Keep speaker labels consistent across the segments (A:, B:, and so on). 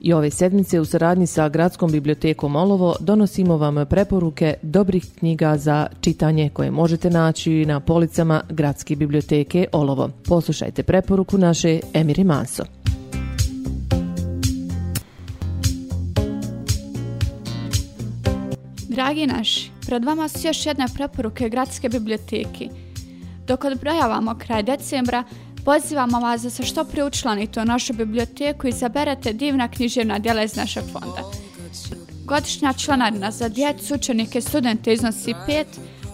A: I ove sedmice u saradnji sa Gradskom bibliotekom Olovo donosimo vam preporuke dobrih knjiga za čitanje koje možete naći na policama Gradske biblioteke Olovo. Poslušajte preporuku naše Emiri Manso.
B: Dragi naši, pred vama su još jedne preporuke Gradske biblioteke. Dok odbrojavamo kraj decembra, pozivamo vas da se što prije učlanite u našu biblioteku i izaberete divna književna djela iz našeg fonda. Godišnja članarina za djecu, učenike i studente iznosi 5,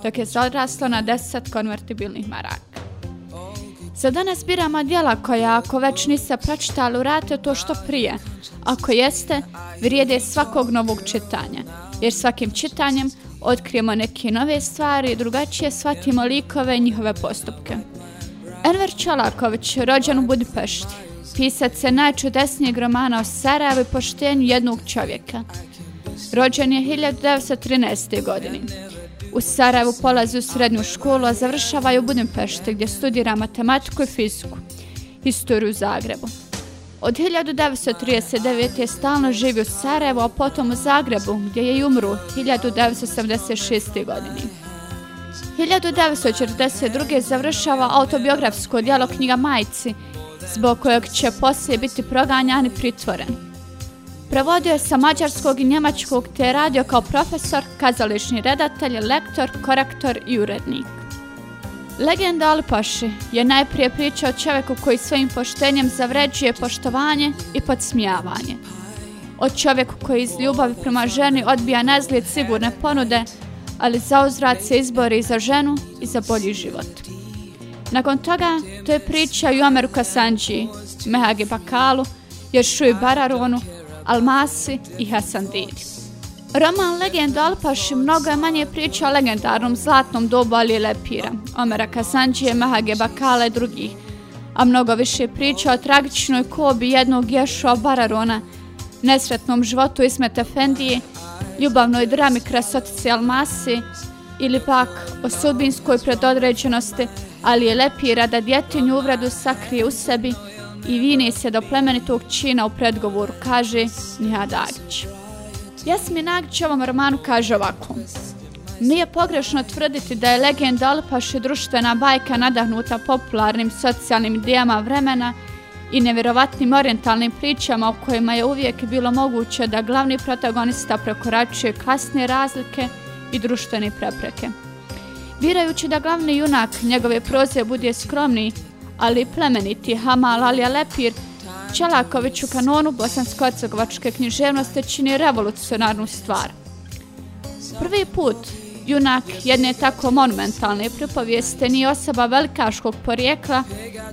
B: dok je za odraslo na 10 konvertibilnih maraka. Za danas biramo dijela koja, ako već niste pročitali, uradite to što prije. Ako jeste, vrijede svakog novog čitanja, jer svakim čitanjem otkrijemo neke nove stvari i drugačije shvatimo likove i njihove postupke. Enver Čalaković, rođen u Budimpešti, pisac je najčudesnijeg romana o Sarajevu i poštenju jednog čovjeka. Rođen je 1913. godine. U Sarajevu polazi u srednju školu, a završava je u Budimpešti gdje studira matematiku i fiziku, historiju u Zagrebu. Od 1939. je stalno živi u Sarajevu, a potom u Zagrebu, gdje je i umru 1976. godini. 1942. završava autobiografsko djelo knjiga Majci, zbog kojeg će poslije biti proganjan i pritvoren. Prevodio je sa mađarskog i njemačkog te je radio kao profesor, kazališni redatelj, lektor, korektor i urednik. Legenda Alpaši je najprije priča o čovjeku koji svojim poštenjem zavređuje poštovanje i podsmijavanje. O čovjeku koji iz ljubavi prema ženi odbija nezlijed sigurne ponude, ali za uzrat se izbori za ženu i za bolji život. Nakon toga, to je priča i o Ameru Kasanđiji, Mehagi Bakalu, Jeršuj Bararonu, Almasi i Hasan Roman Legenda Alpaši mnogo je manje priča o legendarnom zlatnom dobu Ali Lepira, Omera Kasanđije, Mahage Bakala i drugih, a mnogo više priča o tragičnoj kobi jednog Ješua Bararona, nesretnom životu Ismet Efendije, ljubavnoj drami krasotice Almasi ili pak o sudbinskoj predodređenosti, ali je Lepira da djetinju uvredu sakrije u sebi i vine se do plemenitog čina u predgovoru, kaže Nija Dagić. Jasmin Agić ovom romanu kaže ovako. Nije pogrešno tvrditi da je legenda Alpaši društvena bajka nadahnuta popularnim socijalnim idejama vremena i nevjerovatnim orientalnim pričama o kojima je uvijek bilo moguće da glavni protagonista prekoračuje klasne razlike i društvene prepreke. Birajući da glavni junak njegove proze bude skromni, ali plemeniti Hamal Alija Lepir, Čelaković u kanonu bosansko-hercegovačke književnosti čini revolucionarnu stvar. Prvi put junak jedne tako monumentalne pripovijeste nije osoba velikaškog porijekla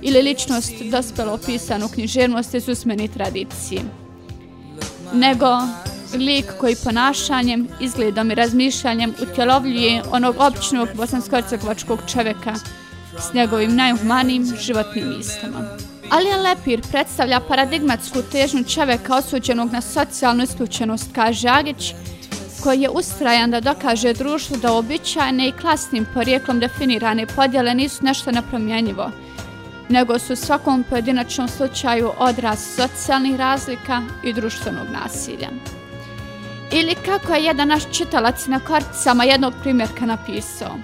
B: ili ličnost dospelo opisan u književnosti s usmeni tradiciji, nego lik koji ponašanjem, izgledom i razmišljanjem utjelovljuje onog običnog bosansko-hercegovačkog čovjeka s njegovim najhumanijim životnim istama. Alijan Lepir predstavlja paradigmatsku težnju čovjeka osuđenog na socijalnu isključenost, kaže Agić, koji je ustrajan da dokaže društvu da običajne i klasnim porijeklom definirane podjele nisu nešto nepromjenjivo, nego su u svakom pojedinačnom slučaju odraz socijalnih razlika i društvenog nasilja. Ili kako je jedan naš čitalac na karticama jednog primjerka napisao.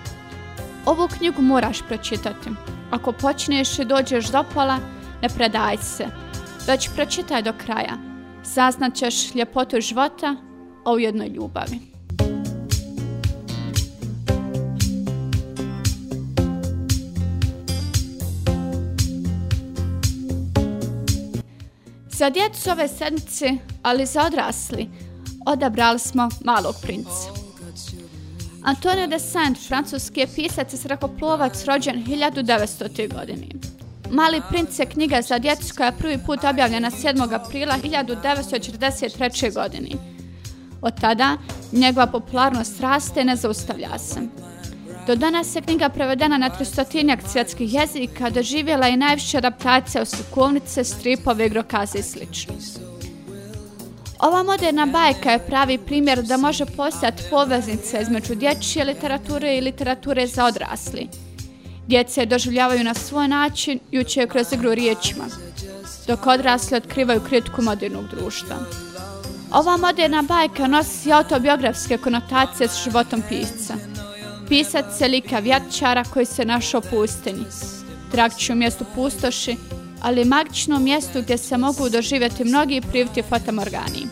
B: Ovu knjigu moraš pročitati. Ako počneš i dođeš do pola, ne predaj se. Već pročitaj do kraja. Saznaćeš ljepotu života, a ujedno ljubavi. Za djecu ove sedmice, ali za odrasli, odabrali smo malog princa. Antonio de Saint, francuski je pisac i srakoplovac rođen 1900. godine. Mali princ je knjiga za djecu koja je prvi put objavljena 7. aprila 1943. godine. Od tada njegova popularnost raste i ne zaustavlja se. Do danas je knjiga prevedena na tristotinjak svjetskih jezika, doživjela i najviše adaptacija u slikovnice, stripove, igrokaze i slično. Ova moderna bajka je pravi primjer da može postati poveznica između dječje literature i literature za odrasli. Djece doživljavaju na svoj način i uče kroz igru riječima, dok odrasli otkrivaju kritiku modernog društva. Ova moderna bajka nosi autobiografske konotacije s životom pisca. Pisac se lika vjatčara koji se našao u pustinji. Trakću u mjestu pustoši, ali magično mjesto gdje se mogu doživjeti mnogi priviti fatamorgani.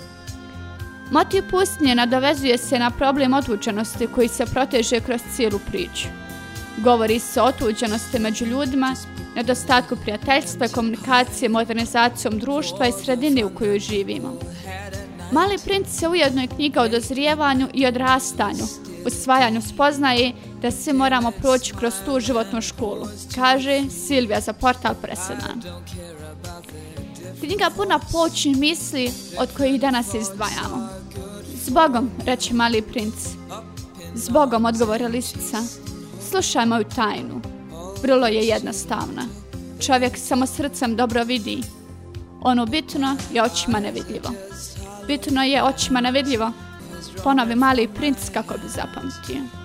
B: Motiv pustinje nadovezuje se na problem otuđenosti koji se proteže kroz cijelu priču. Govori se o otuđenosti među ljudima, nedostatku prijateljstva, komunikacije, modernizacijom društva i sredine u kojoj živimo. Mali princ se ujedno je knjiga o dozrijevanju i odrastanju, usvajanju spoznaje da svi moramo proći kroz tu životnu školu, kaže Silvija za portal Presedan. Knjiga puna počnih misli od kojih danas izdvajamo. Zbogom, reče mali princ. Zbogom, odgovore lisica. Slušaj moju tajnu. Vrlo je jednostavna. Čovjek samo srcem dobro vidi. Ono bitno je očima nevidljivo. Bitno je očima nevidljivo. Ponovi mali princ kako bi zapamtio.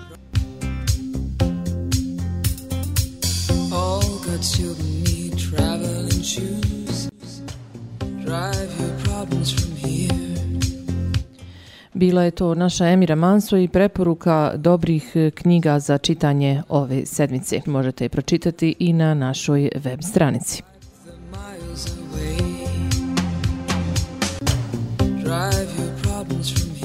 C: All good children need traveling shoes. Drive your problems from here.
A: Bila je to naša Emira Manso i preporuka dobrih knjiga za čitanje ove sedmice. Možete je pročitati i na našoj web stranici.
C: Drive your problems from